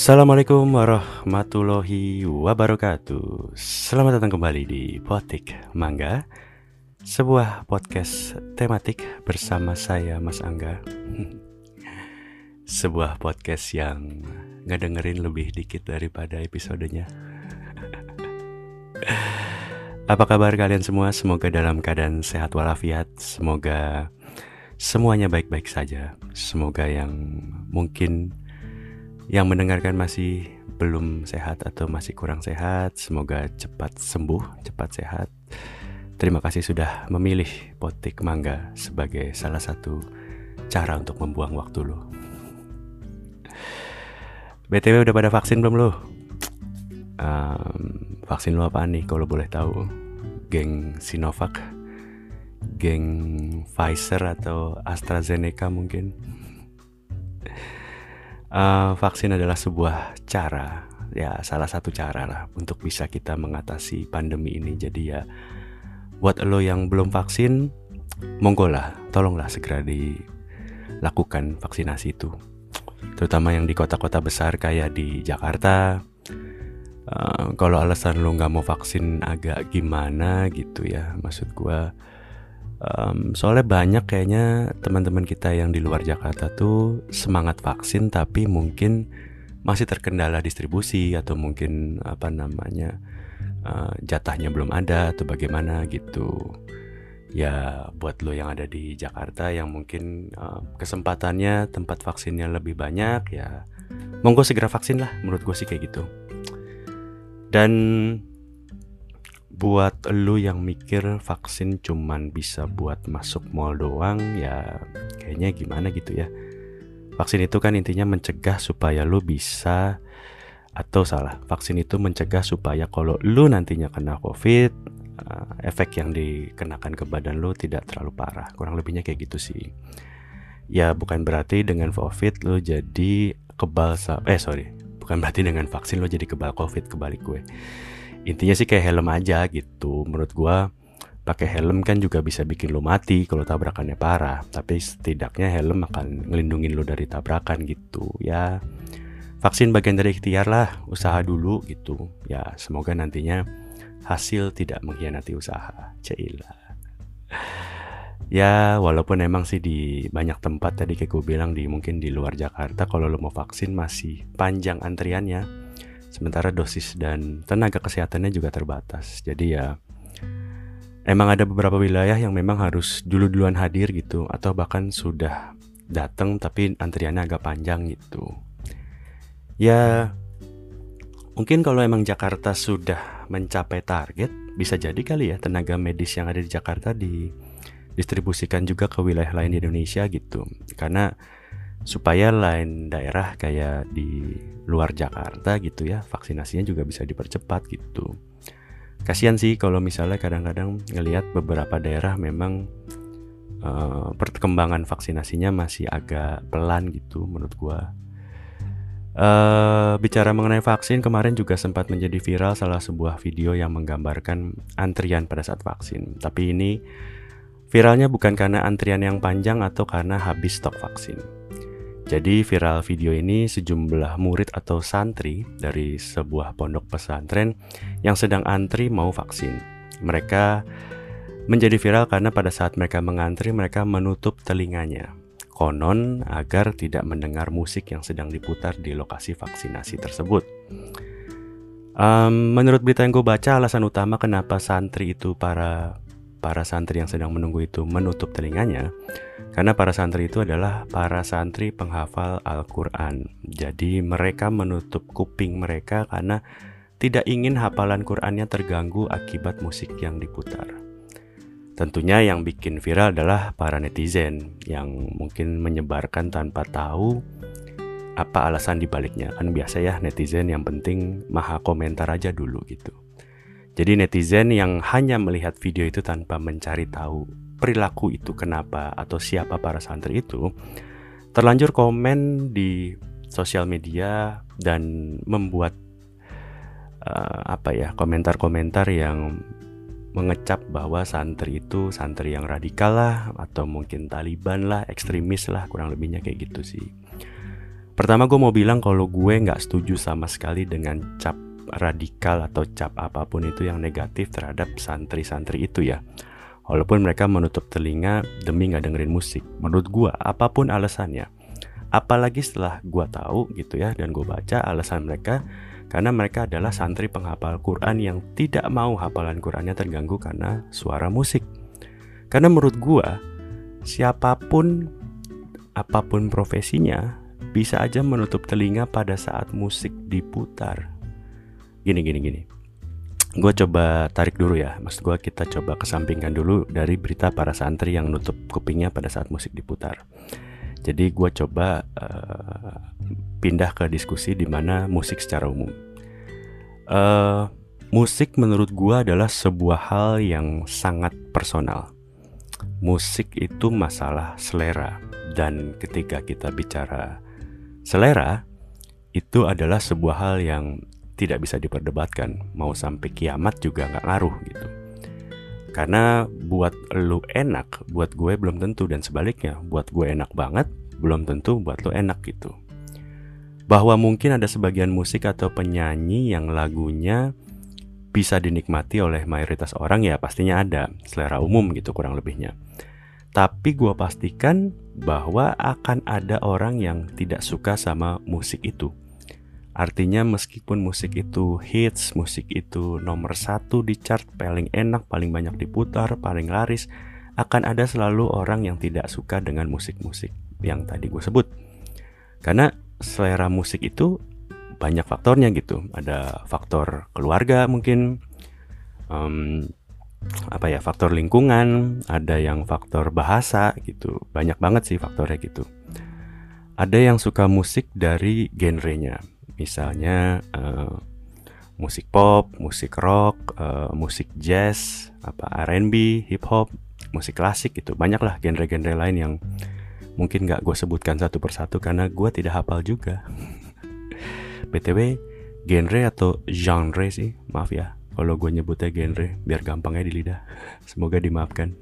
Assalamualaikum warahmatullahi wabarakatuh. Selamat datang kembali di Potik Mangga Sebuah podcast tematik bersama saya Mas Angga. Sebuah podcast yang ngedengerin lebih dikit daripada episodenya. Apa kabar kalian semua? Semoga dalam keadaan sehat walafiat. Semoga semuanya baik-baik saja. Semoga yang mungkin yang mendengarkan masih belum sehat atau masih kurang sehat, semoga cepat sembuh, cepat sehat. Terima kasih sudah memilih potik mangga sebagai salah satu cara untuk membuang waktu lo. BTW udah pada vaksin belum lo? Um, vaksin lo apa nih kalau boleh tahu? Geng Sinovac, geng Pfizer atau AstraZeneca mungkin? Uh, vaksin adalah sebuah cara ya salah satu cara lah untuk bisa kita mengatasi pandemi ini. Jadi ya buat lo yang belum vaksin monggo lah tolonglah segera dilakukan vaksinasi itu. Terutama yang di kota-kota besar kayak di Jakarta. Uh, kalau alasan lo nggak mau vaksin agak gimana gitu ya maksud gue Um, soalnya banyak kayaknya teman-teman kita yang di luar Jakarta tuh semangat vaksin tapi mungkin masih terkendala distribusi atau mungkin apa namanya uh, jatahnya belum ada atau bagaimana gitu. Ya buat lo yang ada di Jakarta yang mungkin uh, kesempatannya tempat vaksinnya lebih banyak ya monggo segera vaksin lah menurut gue sih kayak gitu. Dan buat lu yang mikir vaksin cuman bisa buat masuk mall doang ya kayaknya gimana gitu ya. Vaksin itu kan intinya mencegah supaya lu bisa atau salah vaksin itu mencegah supaya kalau lu nantinya kena covid uh, efek yang dikenakan ke badan lu tidak terlalu parah. Kurang lebihnya kayak gitu sih. Ya bukan berarti dengan covid lu jadi kebal eh sorry bukan berarti dengan vaksin lu jadi kebal covid kebalik gue intinya sih kayak helm aja gitu. Menurut gua pakai helm kan juga bisa bikin lo mati kalau tabrakannya parah. Tapi setidaknya helm akan ngelindungin lo dari tabrakan gitu. Ya vaksin bagian dari ikhtiar lah usaha dulu gitu. Ya semoga nantinya hasil tidak mengkhianati usaha. Cila. Ya walaupun emang sih di banyak tempat tadi kayak gue bilang di mungkin di luar Jakarta kalau lo mau vaksin masih panjang antriannya sementara dosis dan tenaga kesehatannya juga terbatas. Jadi ya emang ada beberapa wilayah yang memang harus dulu-duluan hadir gitu atau bahkan sudah datang tapi antriannya agak panjang gitu. Ya mungkin kalau emang Jakarta sudah mencapai target bisa jadi kali ya tenaga medis yang ada di Jakarta didistribusikan juga ke wilayah lain di Indonesia gitu. Karena supaya lain daerah kayak di luar Jakarta gitu ya vaksinasinya juga bisa dipercepat gitu kasihan sih kalau misalnya kadang-kadang ngelihat beberapa daerah memang uh, perkembangan vaksinasinya masih agak pelan gitu menurut gua Uh, bicara mengenai vaksin, kemarin juga sempat menjadi viral salah sebuah video yang menggambarkan antrian pada saat vaksin. Tapi ini viralnya bukan karena antrian yang panjang atau karena habis stok vaksin. Jadi viral video ini sejumlah murid atau santri dari sebuah pondok pesantren yang sedang antri mau vaksin. Mereka menjadi viral karena pada saat mereka mengantri mereka menutup telinganya. Konon agar tidak mendengar musik yang sedang diputar di lokasi vaksinasi tersebut. Um, menurut berita yang gue baca, alasan utama kenapa santri itu para para santri yang sedang menunggu itu menutup telinganya karena para santri itu adalah para santri penghafal Al-Quran. Jadi mereka menutup kuping mereka karena tidak ingin hafalan Qurannya terganggu akibat musik yang diputar. Tentunya yang bikin viral adalah para netizen yang mungkin menyebarkan tanpa tahu apa alasan dibaliknya. Kan biasa ya netizen yang penting maha komentar aja dulu gitu. Jadi netizen yang hanya melihat video itu tanpa mencari tahu perilaku itu kenapa atau siapa para santri itu terlanjur komen di sosial media dan membuat uh, apa ya komentar-komentar yang mengecap bahwa santri itu santri yang radikal lah atau mungkin Taliban lah ekstremis lah kurang lebihnya kayak gitu sih Pertama gue mau bilang kalau gue nggak setuju sama sekali dengan cap radikal atau cap apa pun itu yang negatif terhadap santri-santri itu ya. Walaupun mereka menutup telinga demi nggak dengerin musik. Menurut gue apa pun alasannya. Apalagi setelah gue tahu gitu ya dan gue baca alasan mereka karena mereka adalah santri penghafal Quran yang tidak mau hafalan Qurannya terganggu karena suara musik. Karena menurut gua, siapa pun apa pun profesinya bisa aja menutup telinga pada saat musik diputar. Gini gini gini. Gue coba tarik dulu ya, maksud gue kita coba kesampingkan dulu dari berita para santri yang nutup kupingnya pada saat musik diputar. Jadi gue coba uh, pindah ke diskusi di mana musik secara umum. Uh, musik menurut gue adalah sebuah hal yang sangat personal. Musik itu masalah selera dan ketika kita bicara selera itu adalah sebuah hal yang tidak bisa diperdebatkan. Mau sampai kiamat juga nggak ngaruh gitu. Karena buat lu enak, buat gue belum tentu. Dan sebaliknya, buat gue enak banget, belum tentu buat lu enak gitu. Bahwa mungkin ada sebagian musik atau penyanyi yang lagunya bisa dinikmati oleh mayoritas orang ya pastinya ada. Selera umum gitu kurang lebihnya. Tapi gue pastikan bahwa akan ada orang yang tidak suka sama musik itu Artinya meskipun musik itu hits, musik itu nomor satu di chart paling enak, paling banyak diputar, paling laris Akan ada selalu orang yang tidak suka dengan musik-musik yang tadi gue sebut Karena selera musik itu banyak faktornya gitu. Ada faktor keluarga mungkin, um, apa ya faktor lingkungan, ada yang faktor bahasa gitu. Banyak banget sih faktornya gitu. Ada yang suka musik dari genrenya, misalnya uh, musik pop, musik rock, uh, musik jazz, apa R&B, hip hop, musik klasik gitu. Banyaklah genre-genre lain yang mungkin gak gue sebutkan satu persatu karena gue tidak hafal juga. Btw genre atau genre sih? Maaf ya kalau gue nyebutnya genre biar gampangnya di lidah. Semoga dimaafkan.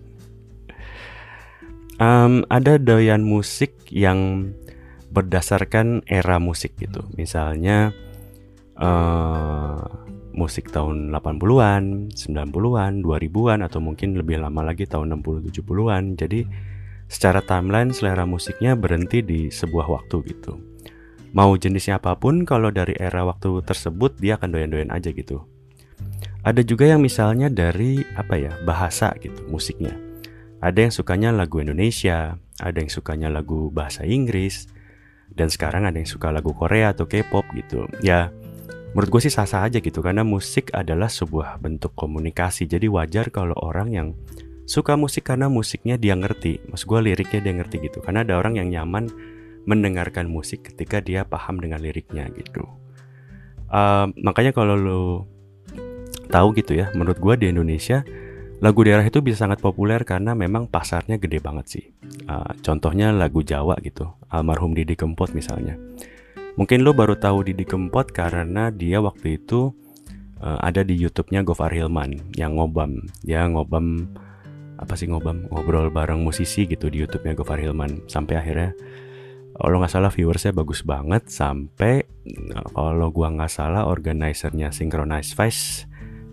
Um, ada doyan musik yang berdasarkan era musik gitu misalnya uh, musik tahun 80-an, 90-an, 2000-an atau mungkin lebih lama lagi tahun 60 70-an. Jadi secara timeline selera musiknya berhenti di sebuah waktu gitu. Mau jenisnya apa pun, kalau dari era waktu tersebut dia akan doyan-doyan aja gitu. Ada juga yang misalnya dari apa ya bahasa gitu musiknya. Ada yang sukanya lagu Indonesia, ada yang sukanya lagu bahasa Inggris, dan sekarang ada yang suka lagu Korea atau K-pop gitu. Ya, menurut gue sih sah-sah aja gitu karena musik adalah sebuah bentuk komunikasi. Jadi wajar kalau orang yang suka musik karena musiknya dia ngerti Mas gue liriknya dia ngerti gitu karena ada orang yang nyaman mendengarkan musik ketika dia paham dengan liriknya gitu uh, makanya kalau lo tahu gitu ya menurut gue di Indonesia lagu daerah itu bisa sangat populer karena memang pasarnya gede banget sih. Uh, contohnya lagu Jawa gitu almarhum Didi Kempot misalnya. Mungkin lo baru tahu Didi Kempot karena dia waktu itu uh, ada di YouTube-nya Gofar Hilman yang ngobam. Dia ngobam apa sih ngobam? Ngobrol bareng musisi gitu di YouTube-nya Gofar Hilman. Sampai akhirnya kalau nggak salah viewersnya bagus banget sampai kalau gua nggak salah organisernya Synchronize Vice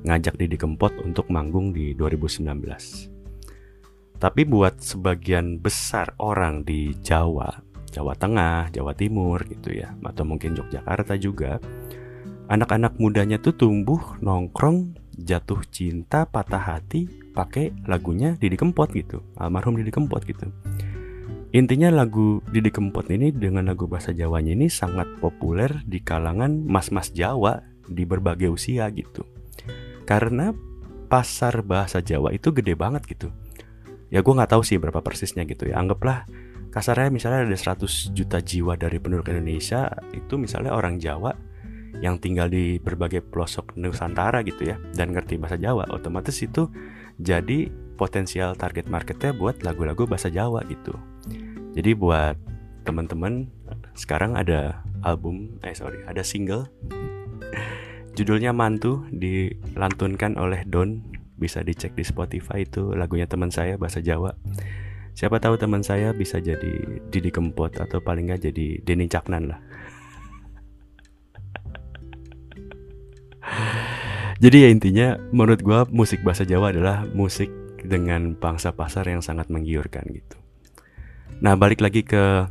ngajak Didi Kempot untuk manggung di 2019. Tapi buat sebagian besar orang di Jawa, Jawa Tengah, Jawa Timur gitu ya, atau mungkin Yogyakarta juga, anak-anak mudanya tuh tumbuh nongkrong, jatuh cinta, patah hati pakai lagunya Didi Kempot gitu almarhum Didi Kempot gitu intinya lagu Didi Kempot ini dengan lagu bahasa Jawanya ini sangat populer di kalangan mas-mas Jawa di berbagai usia gitu karena pasar bahasa Jawa itu gede banget gitu. Ya gue nggak tahu sih berapa persisnya gitu ya. Anggaplah kasarnya misalnya ada 100 juta jiwa dari penduduk Indonesia itu misalnya orang Jawa yang tinggal di berbagai pelosok Nusantara gitu ya dan ngerti bahasa Jawa otomatis itu jadi potensial target marketnya buat lagu-lagu bahasa Jawa gitu. Jadi buat teman-teman sekarang ada album eh sorry ada single judulnya Mantu dilantunkan oleh Don. Bisa dicek di Spotify itu lagunya teman saya bahasa Jawa. Siapa tahu teman saya bisa jadi Didi Kempot atau paling nggak jadi Denny Caknan lah. Jadi ya intinya menurut gue musik bahasa Jawa adalah musik dengan pangsa pasar yang sangat menggiurkan gitu. Nah balik lagi ke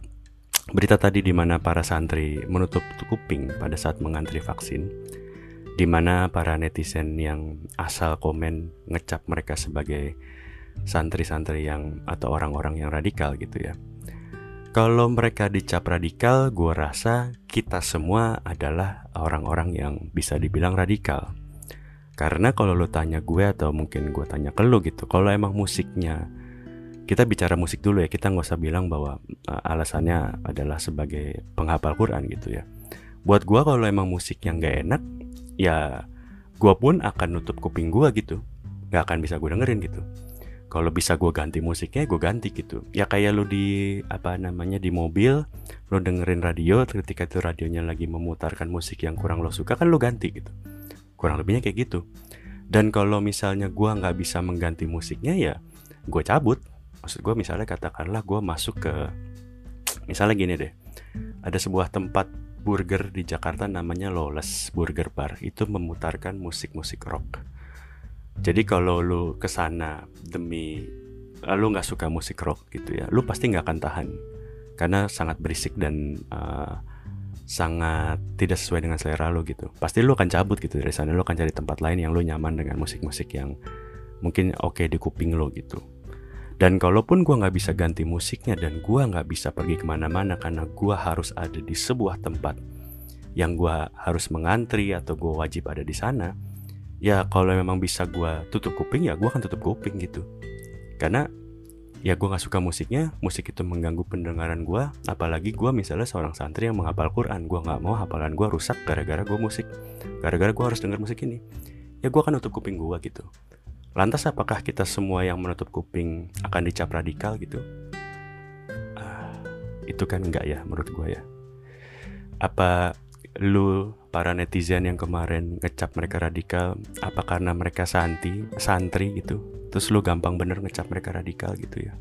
berita tadi di mana para santri menutup kuping pada saat mengantri vaksin di mana para netizen yang asal komen ngecap mereka sebagai santri-santri yang atau orang-orang yang radikal gitu ya. Kalau mereka dicap radikal, gue rasa kita semua adalah orang-orang yang bisa dibilang radikal. Karena kalau lo tanya gue atau mungkin gue tanya ke lo gitu, kalau emang musiknya kita bicara musik dulu ya, kita nggak usah bilang bahwa uh, alasannya adalah sebagai penghafal Quran gitu ya. Buat gue kalau emang musiknya nggak enak, ya gue pun akan nutup kuping gue gitu. Nggak akan bisa gue dengerin gitu. Kalau bisa gue ganti musiknya gue ganti gitu. Ya kayak lo di apa namanya di mobil lo dengerin radio ketika itu radionya lagi memutarkan musik yang kurang lo suka kan lo ganti gitu. Kurang lebihnya kayak gitu. Dan kalau misalnya gue nggak bisa mengganti musiknya ya gue cabut. Maksud gue misalnya katakanlah gue masuk ke misalnya gini deh. Ada sebuah tempat burger di Jakarta namanya Lawless Burger Bar itu memutarkan musik-musik rock. Jadi kalau lu ke sana demi eh, lu nggak suka musik rock gitu ya, lu pasti nggak akan tahan karena sangat berisik dan uh, sangat tidak sesuai dengan selera lu gitu. Pasti lu akan cabut gitu dari sana, lu akan cari tempat lain yang lu nyaman dengan musik-musik yang mungkin oke okay di kuping lo gitu. Dan kalaupun gue nggak bisa ganti musiknya dan gue nggak bisa pergi ke mana-mana karena gue harus ada di sebuah tempat yang gue harus mengantri atau gue wajib ada di sana, ya kalau memang bisa gue tutup kuping ya gue akan tutup kuping gitu. Karena ya gue nggak suka musiknya, musik itu mengganggu pendengaran gue, apalagi gue misalnya seorang santri yang menghafal Quran, gue nggak mau hafalan gue rusak gara-gara gue musik, gara-gara gue harus denger musik ini, ya gue akan tutup kuping gue gitu. Lantas apakah kita semua yang menutup kuping akan dicap radikal gitu? Uh, itu kan enggak ya menurut gue ya. Apa lu para netizen yang kemarin ngecap mereka radikal apa karena mereka santi santri gitu terus lu gampang bener ngecap mereka radikal gitu ya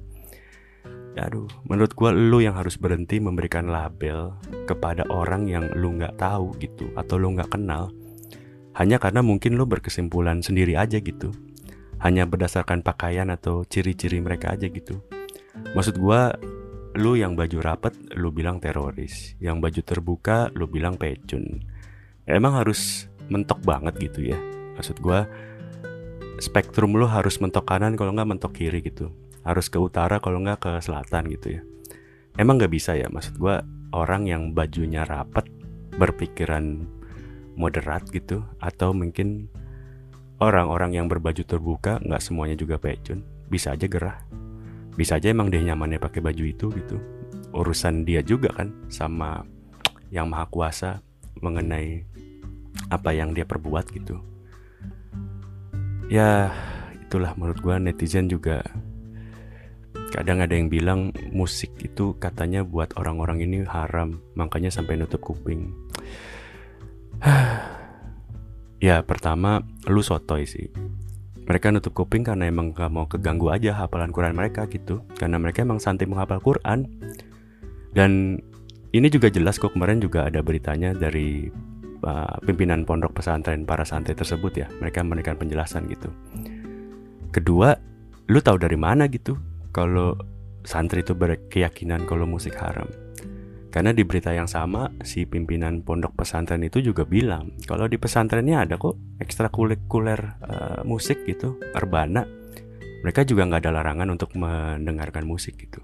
aduh menurut gue lu yang harus berhenti memberikan label kepada orang yang lu nggak tahu gitu atau lu nggak kenal hanya karena mungkin lu berkesimpulan sendiri aja gitu hanya berdasarkan pakaian atau ciri-ciri mereka aja gitu. Maksud gua, lu yang baju rapet, lu bilang teroris. Yang baju terbuka, lu bilang pecun. Emang harus mentok banget gitu ya. Maksud gua, spektrum lu harus mentok kanan kalau nggak mentok kiri gitu. Harus ke utara kalau nggak ke selatan gitu ya. Emang nggak bisa ya, maksud gua orang yang bajunya rapet, berpikiran moderat gitu, atau mungkin orang-orang yang berbaju terbuka nggak semuanya juga pecun. Bisa aja gerah. Bisa aja emang dia nyamannya pakai baju itu gitu. Urusan dia juga kan sama yang maha kuasa mengenai apa yang dia perbuat gitu. Ya itulah menurut gua netizen juga. Kadang ada yang bilang musik itu katanya buat orang-orang ini haram makanya sampai nutup kuping Ya pertama lu sotoy sih. Mereka nutup kuping karena emang gak mau keganggu aja hafalan Quran mereka gitu. Karena mereka emang santai menghafal Quran. Dan ini juga jelas kok kemarin juga ada beritanya dari uh, pimpinan pondok pesantren para santri tersebut ya. Mereka memberikan penjelasan gitu. Kedua lu tahu dari mana gitu? Kalau santri itu berkeyakinan kalau musik haram karena di berita yang sama, si pimpinan pondok pesantren itu juga bilang kalau di pesantrennya ada kok ekstrakurikuler uh, musik gitu, arbana. Mereka juga nggak ada larangan untuk mendengarkan musik gitu.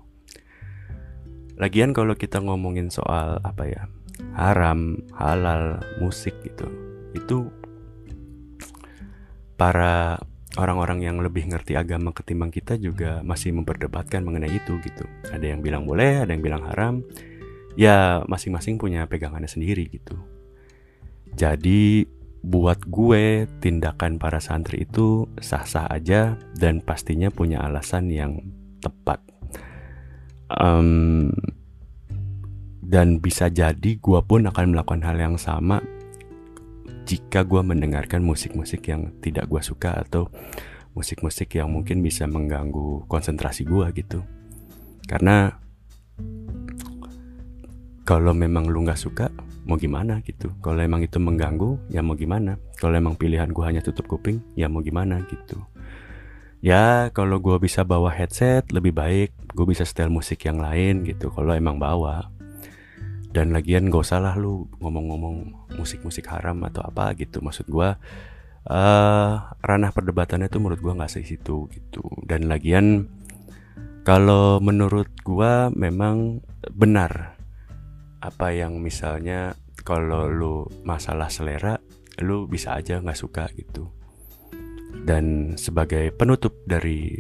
Lagian kalau kita ngomongin soal apa ya haram, halal, musik gitu, itu para orang-orang yang lebih ngerti agama ketimbang kita juga masih memperdebatkan mengenai itu gitu. Ada yang bilang boleh, ada yang bilang haram ya masing-masing punya pegangannya sendiri gitu. Jadi buat gue tindakan para santri itu sah-sah aja dan pastinya punya alasan yang tepat. Um, dan bisa jadi gue pun akan melakukan hal yang sama jika gue mendengarkan musik-musik yang tidak gue suka atau musik-musik yang mungkin bisa mengganggu konsentrasi gue gitu. karena kalau memang lu nggak suka mau gimana gitu? Kalau emang itu mengganggu ya mau gimana? Kalau emang pilihan gue hanya tutup kuping ya mau gimana gitu? Ya kalau gue bisa bawa headset lebih baik. Gue bisa setel musik yang lain gitu kalau emang bawa. Dan lagian gak usah lah lu ngomong-ngomong musik-musik haram atau apa gitu. Maksud gue uh, ranah perdebatannya tuh menurut gue nggak situ gitu. Dan lagian kalau menurut gue memang benar apa yang misalnya kalau lu masalah selera lu bisa aja nggak suka gitu dan sebagai penutup dari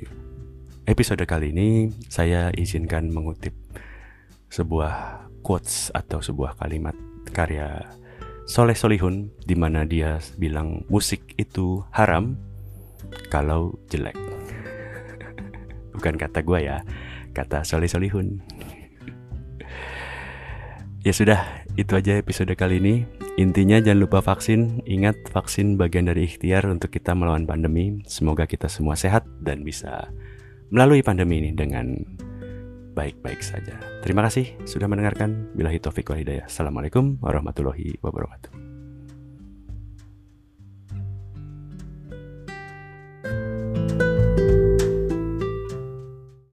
episode kali ini saya izinkan mengutip sebuah quotes atau sebuah kalimat karya Soleh Solihun di mana dia bilang musik itu haram kalau jelek. Bukan kata gue ya, kata Soleh Solihun. Ya sudah, itu aja episode kali ini. Intinya jangan lupa vaksin. Ingat vaksin bagian dari ikhtiar untuk kita melawan pandemi. Semoga kita semua sehat dan bisa melalui pandemi ini dengan baik-baik saja. Terima kasih sudah mendengarkan. Bila taufik wal. Assalamualaikum warahmatullahi wabarakatuh.